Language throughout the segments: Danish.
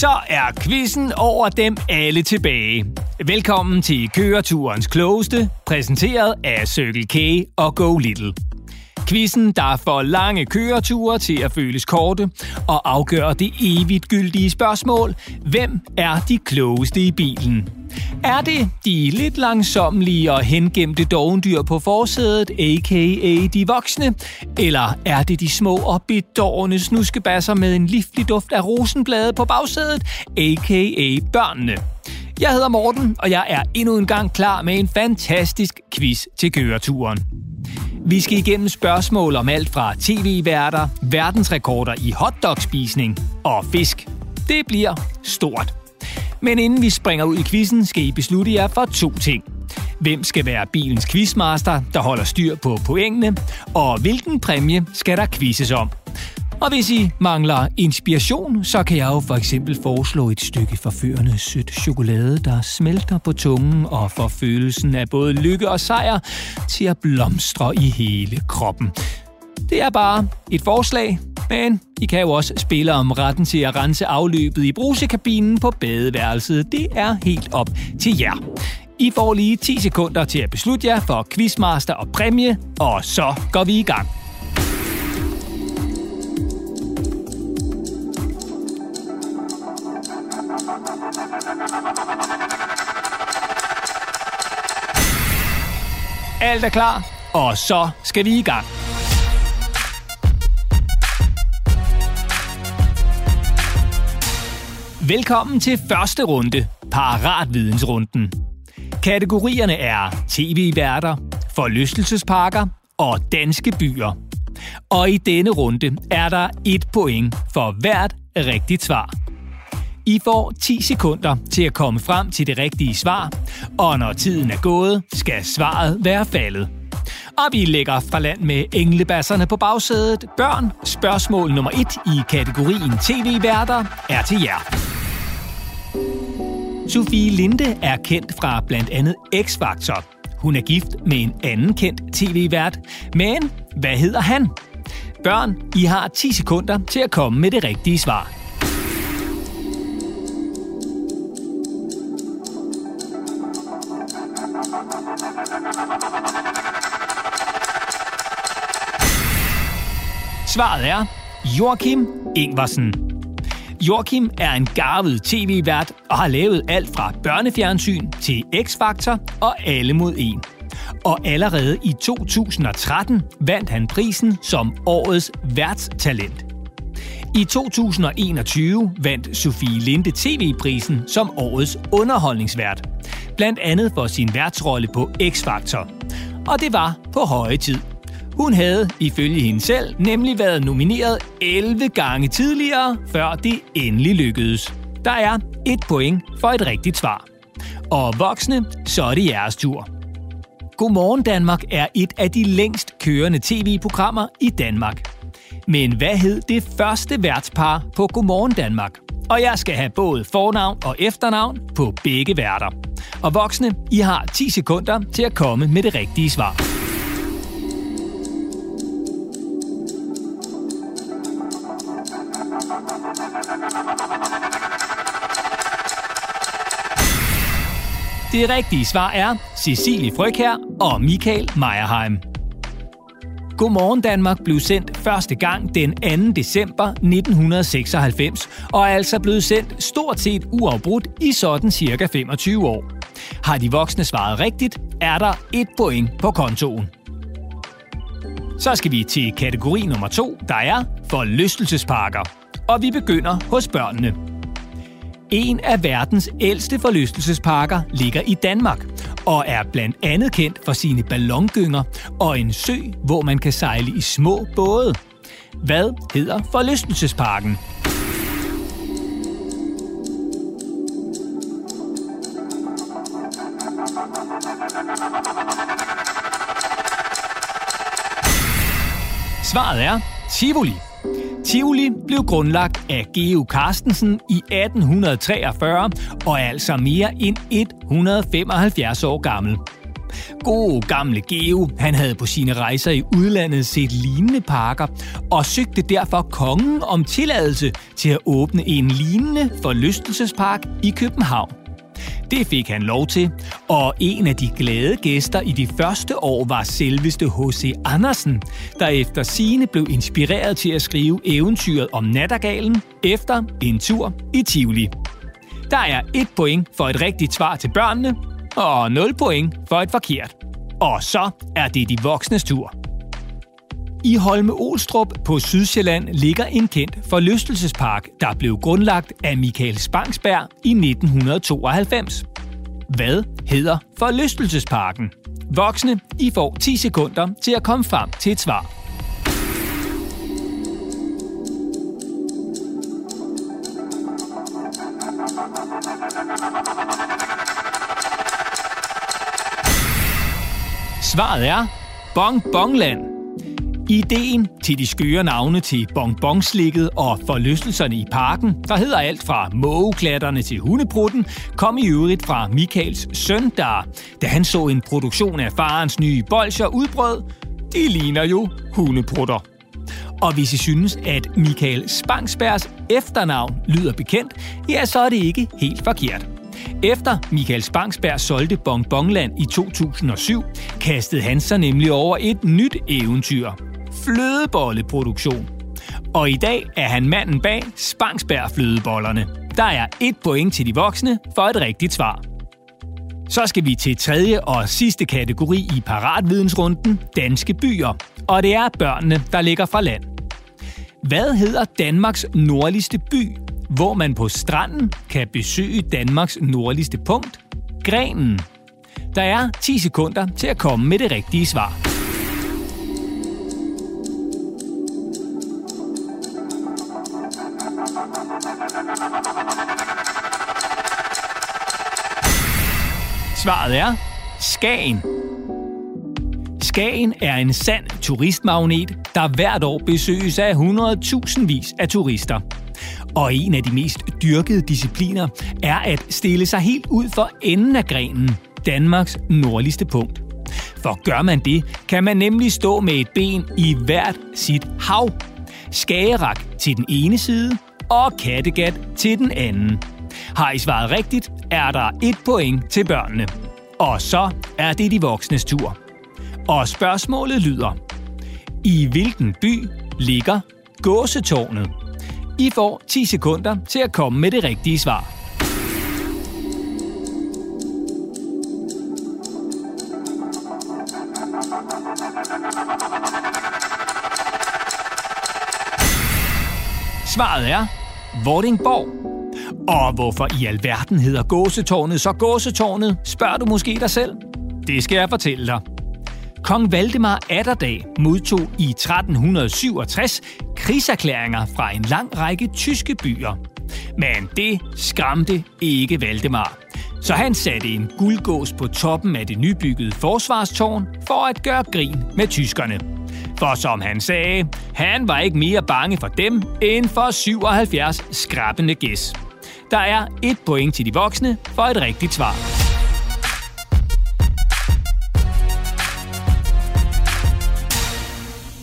Så er quizzen over dem alle tilbage. Velkommen til køreturens klogeste, præsenteret af Circle K og Go Little. Quizzen, der får lange køreture til at føles korte og afgør det evigt gyldige spørgsmål. Hvem er de klogeste i bilen? Er det de lidt langsomlige og hengemte dovendyr på forsædet, a.k.a. de voksne? Eller er det de små og bedårende snuskebasser med en livlig duft af rosenblade på bagsædet, a.k.a. børnene? Jeg hedder Morten, og jeg er endnu en gang klar med en fantastisk quiz til køreturen. Vi skal igennem spørgsmål om alt fra tv-værter, verdensrekorder i hotdogspisning og fisk. Det bliver stort. Men inden vi springer ud i quizzen, skal I beslutte jer for to ting. Hvem skal være bilens quizmaster, der holder styr på pointene, og hvilken præmie skal der quizzes om? Og hvis I mangler inspiration, så kan jeg jo for eksempel foreslå et stykke forførende sødt chokolade, der smelter på tungen og får følelsen af både lykke og sejr til at blomstre i hele kroppen. Det er bare et forslag, men I kan jo også spille om retten til at rense afløbet i brusekabinen på badeværelset. Det er helt op til jer. I får lige 10 sekunder til at beslutte jer for quizmaster og præmie, og så går vi i gang. Alt er klar, og så skal vi i gang. Velkommen til første runde, Paratvidensrunden. Kategorierne er tv-værter, forlystelsesparker og danske byer. Og i denne runde er der et point for hvert rigtigt svar. I får 10 sekunder til at komme frem til det rigtige svar, og når tiden er gået, skal svaret være faldet. Og vi lægger fra land med englebasserne på bagsædet. Børn, spørgsmål nummer 1 i kategorien tv-værter er til jer. Sofie Linde er kendt fra blandt andet X-Factor. Hun er gift med en anden kendt tv-vært. Men hvad hedder han? Børn, I har 10 sekunder til at komme med det rigtige svar. Svaret er Joachim Ingvarsen. Joachim er en garvet tv-vært og har lavet alt fra børnefjernsyn til X-Factor og Alle mod en. Og allerede i 2013 vandt han prisen som årets værtstalent. I 2021 vandt Sofie Linde TV-prisen som årets underholdningsvært. Blandt andet for sin værtsrolle på X-Factor. Og det var på høje tid. Hun havde, ifølge hende selv, nemlig været nomineret 11 gange tidligere, før det endelig lykkedes. Der er et point for et rigtigt svar. Og voksne, så er det jeres tur. Godmorgen Danmark er et af de længst kørende tv-programmer i Danmark. Men hvad hed det første værtspar på Godmorgen Danmark? Og jeg skal have både fornavn og efternavn på begge værter. Og voksne, I har 10 sekunder til at komme med det rigtige svar. Det rigtige svar er Cecilie Frøkær og Michael Meierheim. Godmorgen Danmark blev sendt første gang den 2. december 1996, og er altså blevet sendt stort set uafbrudt i sådan cirka 25 år. Har de voksne svaret rigtigt, er der et point på kontoen. Så skal vi til kategori nummer to, der er forlystelsesparker. Og vi begynder hos børnene. En af verdens ældste forlystelsesparker ligger i Danmark og er blandt andet kendt for sine ballongynger og en sø, hvor man kan sejle i små både. Hvad hedder forlystelsesparken? Svaret er Tivoli. Tivoli blev grundlagt af Geo Carstensen i 1843 og er altså mere end 175 år gammel. God gamle Geo, han havde på sine rejser i udlandet set lignende parker, og søgte derfor kongen om tilladelse til at åbne en lignende forlystelsespark i København. Det fik han lov til, og en af de glade gæster i de første år var selveste H.C. Andersen, der efter sine blev inspireret til at skrive eventyret om nattergalen efter en tur i Tivoli. Der er et point for et rigtigt svar til børnene, og 0 point for et forkert. Og så er det de voksnes tur. I Holme Olstrup på Sydsjælland ligger en kendt forlystelsespark, der blev grundlagt af Michael Spangsberg i 1992. Hvad hedder forlystelsesparken? Voksne, I får 10 sekunder til at komme frem til et svar. Svaret er Bong Bongland. Ideen til de skøre navne til bonbonslikket og forlystelserne i parken, der hedder alt fra mågeklatterne til hundeprutten, kom i øvrigt fra Michaels søn, der, da han så en produktion af farens nye bolcher udbrød, de ligner jo hundeprutter. Og hvis I synes, at Michael Spangsbergs efternavn lyder bekendt, ja, så er det ikke helt forkert. Efter Michael Spangsberg solgte Bonbonland i 2007, kastede han sig nemlig over et nyt eventyr. Flødebolleproduktion. Og i dag er han manden bag Spangsberg flødebollerne. Der er et point til de voksne for et rigtigt svar. Så skal vi til tredje og sidste kategori i paratvidensrunden, danske byer. Og det er børnene, der ligger fra land. Hvad hedder Danmarks nordligste by, hvor man på stranden kan besøge Danmarks nordligste punkt, Grenen? Der er 10 sekunder til at komme med det rigtige svar. Svaret er Skagen. Skagen er en sand turistmagnet, der hvert år besøges af 100.000 vis af turister. Og en af de mest dyrkede discipliner er at stille sig helt ud for enden af grenen, Danmarks nordligste punkt. For gør man det, kan man nemlig stå med et ben i hvert sit hav. Skagerak til den ene side og Kattegat til den anden. Har I svaret rigtigt, er der et point til børnene. Og så er det de voksnes tur. Og spørgsmålet lyder. I hvilken by ligger gåsetårnet? I får 10 sekunder til at komme med det rigtige svar. Svaret er Vordingborg. Og hvorfor i alverden hedder gåsetårnet så gåsetårnet, spørger du måske dig selv. Det skal jeg fortælle dig. Kong Valdemar Atterdag modtog i 1367 krigserklæringer fra en lang række tyske byer. Men det skræmte ikke Valdemar. Så han satte en guldgås på toppen af det nybyggede forsvarstårn for at gøre grin med tyskerne. For som han sagde, han var ikke mere bange for dem end for 77 skrabende gæs. Der er et point til de voksne for et rigtigt svar.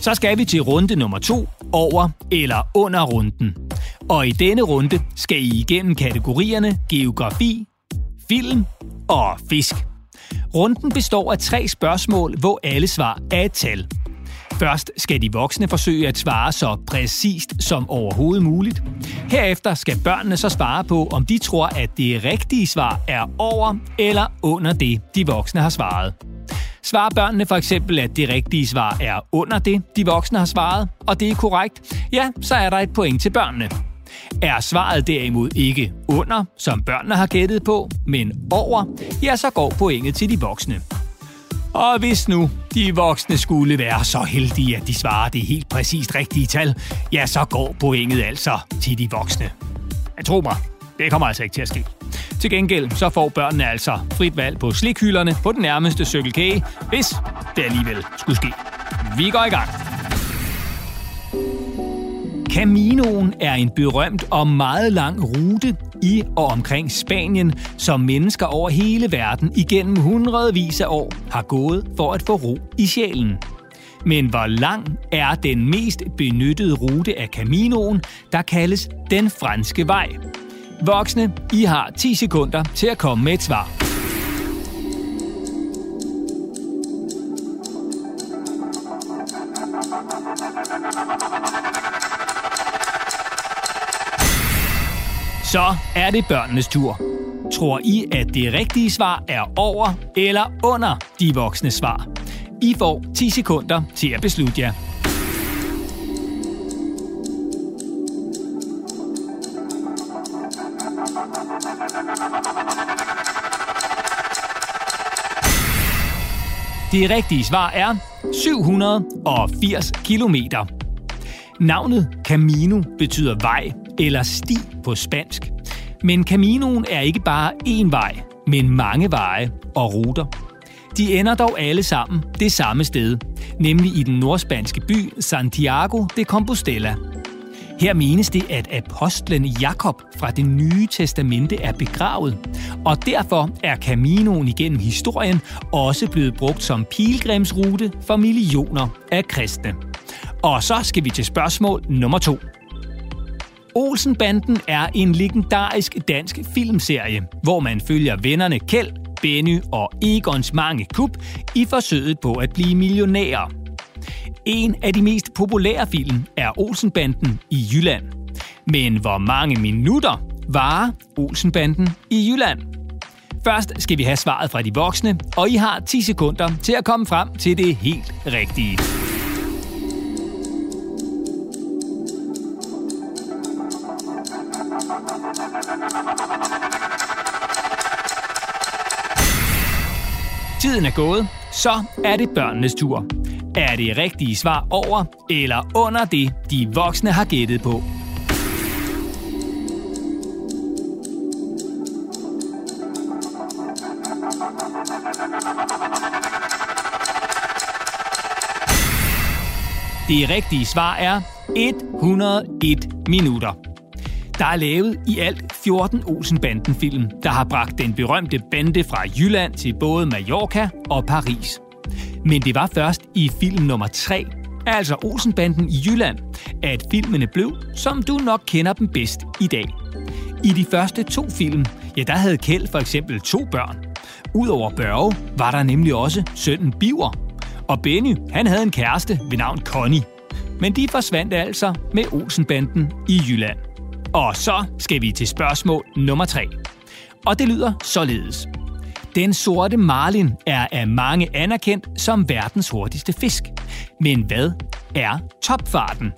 Så skal vi til runde nummer to, over eller under runden. Og i denne runde skal I igennem kategorierne geografi, film og fisk. Runden består af tre spørgsmål, hvor alle svar er et tal. Først skal de voksne forsøge at svare så præcist som overhovedet muligt. Herefter skal børnene så svare på, om de tror, at det rigtige svar er over eller under det, de voksne har svaret. Svarer børnene for eksempel, at det rigtige svar er under det, de voksne har svaret, og det er korrekt, ja, så er der et point til børnene. Er svaret derimod ikke under, som børnene har gættet på, men over, ja, så går pointet til de voksne. Og hvis nu de voksne skulle være så heldige, at de svarer det helt præcist rigtige tal, ja, så går pointet altså til de voksne. Men tro mig, det kommer altså ikke til at ske. Til gengæld så får børnene altså frit valg på slikhylderne på den nærmeste cykelkage, hvis det alligevel skulle ske. Vi går i gang. Caminoen er en berømt og meget lang rute i og omkring Spanien, som mennesker over hele verden igennem hundredvis af år har gået for at få ro i sjælen. Men hvor lang er den mest benyttede rute af Caminoen, der kaldes den franske vej? Voksne, I har 10 sekunder til at komme med et svar. Så er det børnenes tur. Tror I, at det rigtige svar er over eller under de voksne svar? I får 10 sekunder til at beslutte jer. Det rigtige svar er 780 km. Navnet Camino betyder vej eller sti på spansk. Men Caminoen er ikke bare én vej, men mange veje og ruter. De ender dog alle sammen det samme sted, nemlig i den nordspanske by Santiago de Compostela. Her menes det, at apostlen Jakob fra det nye testamente er begravet, og derfor er Caminoen igennem historien også blevet brugt som pilgrimsrute for millioner af kristne. Og så skal vi til spørgsmål nummer to. Olsenbanden er en legendarisk dansk filmserie, hvor man følger vennerne Kjeld, Benny og Egons mange kub i forsøget på at blive millionærer. En af de mest populære film er Olsenbanden i Jylland. Men hvor mange minutter var Olsenbanden i Jylland? Først skal vi have svaret fra de voksne, og I har 10 sekunder til at komme frem til det helt rigtige. Tiden er gået, så er det børnenes tur. Er det rigtige svar over eller under det, de voksne har gættet på? Det rigtige svar er 101 minutter. Der er lavet i alt 14 Olsen-banden-film, der har bragt den berømte bande fra Jylland til både Mallorca og Paris. Men det var først i film nummer 3, altså Olsenbanden i Jylland, at filmene blev, som du nok kender dem bedst i dag. I de første to film, ja, der havde Kjeld for eksempel to børn. Udover Børge var der nemlig også sønnen Biver. Og Benny, han havde en kæreste ved navn Connie. Men de forsvandt altså med Olsenbanden i Jylland. Og så skal vi til spørgsmål nummer 3. Og det lyder således. Den sorte marlin er af mange anerkendt som verdens hurtigste fisk. Men hvad er topfarten?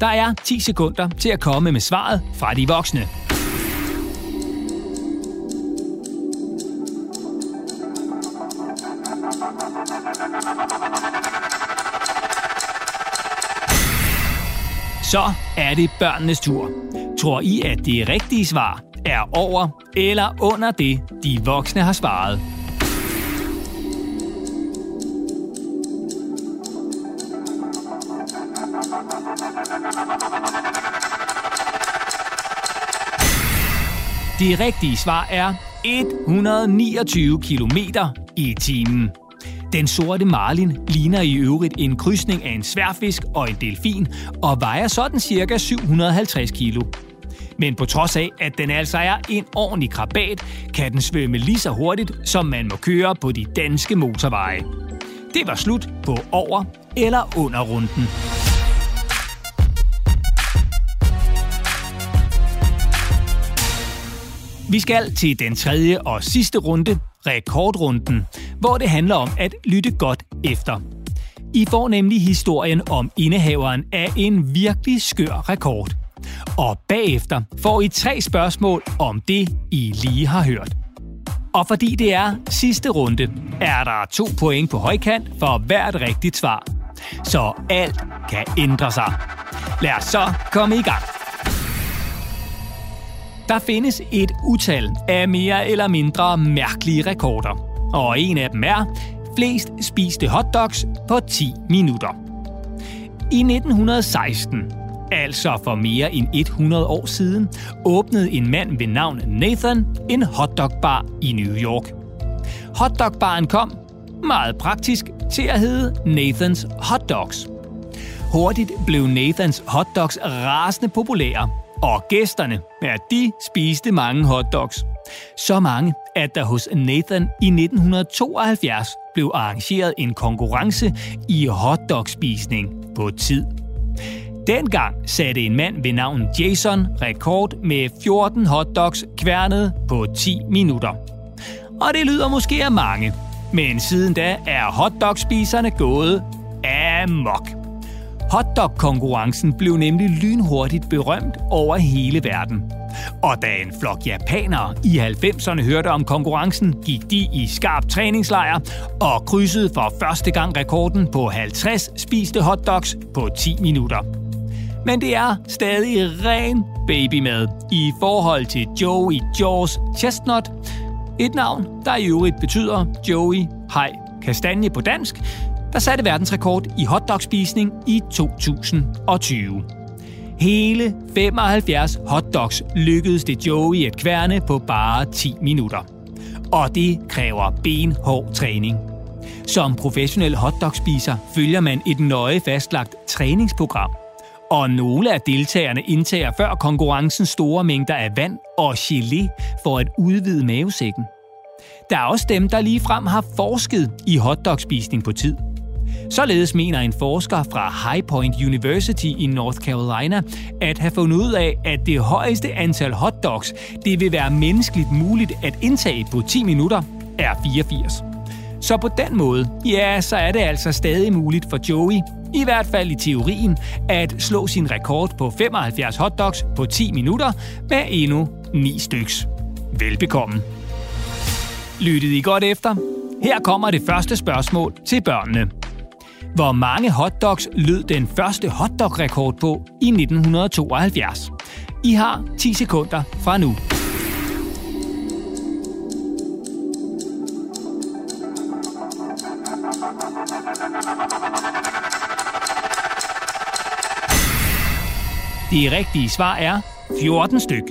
Der er 10 sekunder til at komme med svaret fra de voksne. Så er det børnenes tur. Tror I, at det rigtige svar er over eller under det, de voksne har svaret? Det rigtige svar er 129 km i timen. Den sorte marlin ligner i øvrigt en krydsning af en sværfisk og en delfin og vejer sådan cirka 750 kilo. Men på trods af, at den altså er en ordentlig krabat, kan den svømme lige så hurtigt, som man må køre på de danske motorveje. Det var slut på over- eller under runden. Vi skal til den tredje og sidste runde, rekordrunden, hvor det handler om at lytte godt efter. I får nemlig historien om indehaveren af en virkelig skør rekord. Og bagefter får I tre spørgsmål om det, I lige har hørt. Og fordi det er sidste runde, er der to point på højkant for hvert rigtigt svar. Så alt kan ændre sig. Lad os så komme i gang. Der findes et utal af mere eller mindre mærkelige rekorder. Og en af dem er flest spiste hotdogs på 10 minutter. I 1916 altså for mere end 100 år siden, åbnede en mand ved navn Nathan en hotdogbar i New York. Hotdogbaren kom, meget praktisk, til at hedde Nathans Hot Dogs. Hurtigt blev Nathans hotdogs rasende populære, og gæsterne, ja, de spiste mange hotdogs. Så mange, at der hos Nathan i 1972 blev arrangeret en konkurrence i hotdogspisning på tid. Dengang satte en mand ved navn Jason rekord med 14 hotdogs kværnet på 10 minutter. Og det lyder måske af mange, men siden da er hotdogspiserne gået amok. Hotdog-konkurrencen blev nemlig lynhurtigt berømt over hele verden. Og da en flok japanere i 90'erne hørte om konkurrencen, gik de i skarp træningslejr og krydsede for første gang rekorden på 50 spiste hotdogs på 10 minutter. Men det er stadig ren babymad i forhold til Joey Jaws Chestnut, et navn, der i øvrigt betyder Joey Hej Kastanje på dansk, der satte verdensrekord i hotdogspisning i 2020. Hele 75 hotdogs lykkedes det Joey at kværne på bare 10 minutter. Og det kræver benhård træning. Som professionel hotdogspiser følger man et nøje fastlagt træningsprogram. Og nogle af deltagerne indtager før konkurrencen store mængder af vand og gelé for at udvide mavesækken. Der er også dem, der lige frem har forsket i hotdogspisning på tid – Således mener en forsker fra High Point University i North Carolina at have fundet ud af, at det højeste antal hotdogs, det vil være menneskeligt muligt at indtage på 10 minutter, er 84. Så på den måde, ja, så er det altså stadig muligt for Joey, i hvert fald i teorien, at slå sin rekord på 75 hotdogs på 10 minutter med endnu 9 styks. Velbekomme. Lyttede I godt efter? Her kommer det første spørgsmål til børnene. Hvor mange hotdogs lød den første hotdog-rekord på i 1972? I har 10 sekunder fra nu. Det rigtige svar er 14 styk.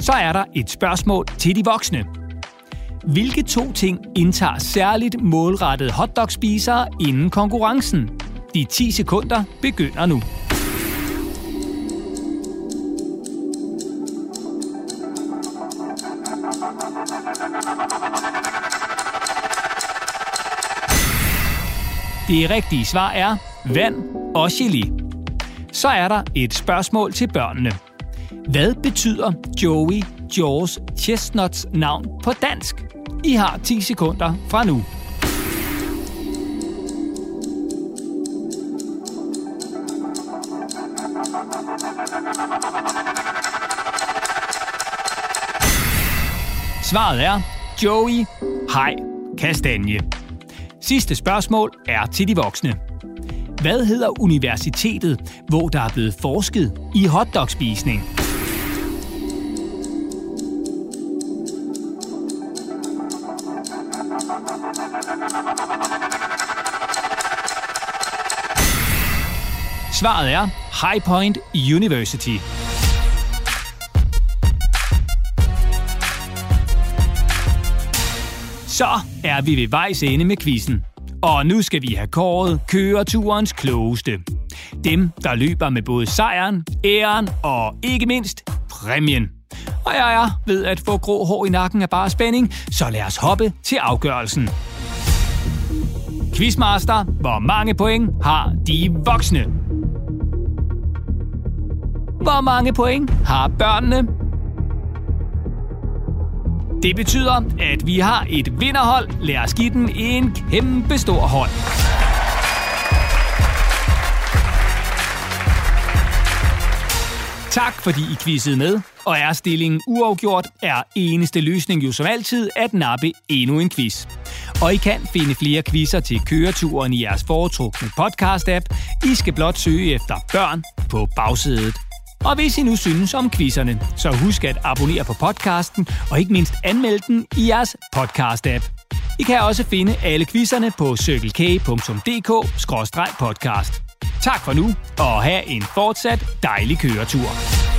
Så er der et spørgsmål til de voksne. Hvilke to ting indtager særligt målrettet hotdogspisere inden konkurrencen? De 10 sekunder begynder nu. Det rigtige svar er vand og chili. Så er der et spørgsmål til børnene. Hvad betyder Joey Jaws Chestnuts navn på dansk? I har 10 sekunder fra nu. Svaret er Joey Hej Kastanje. Sidste spørgsmål er til de voksne. Hvad hedder universitetet, hvor der er blevet forsket i hotdogspisning? Svaret er High Point University. Så er vi ved vejs ende med quizzen. Og nu skal vi have kåret køreturens klogeste. Dem, der løber med både sejren, æren og ikke mindst præmien. Og jeg er ved at få grå hår i nakken af bare spænding, så lad os hoppe til afgørelsen. Quizmaster, hvor mange point har de voksne? Hvor mange point har børnene? Det betyder, at vi har et vinderhold. Lad os give den en kæmpe stor hånd. Tak fordi I quizzede med, og er stillingen uafgjort, er eneste løsning jo som altid at nappe endnu en quiz. Og I kan finde flere quizzer til køreturen i jeres foretrukne podcast-app. I skal blot søge efter børn på bagsædet. Og hvis I nu synes om quizzerne, så husk at abonnere på podcasten, og ikke mindst anmelde den i jeres podcast-app. I kan også finde alle quizzerne på circlek.dk-podcast. Tak for nu, og have en fortsat dejlig køretur.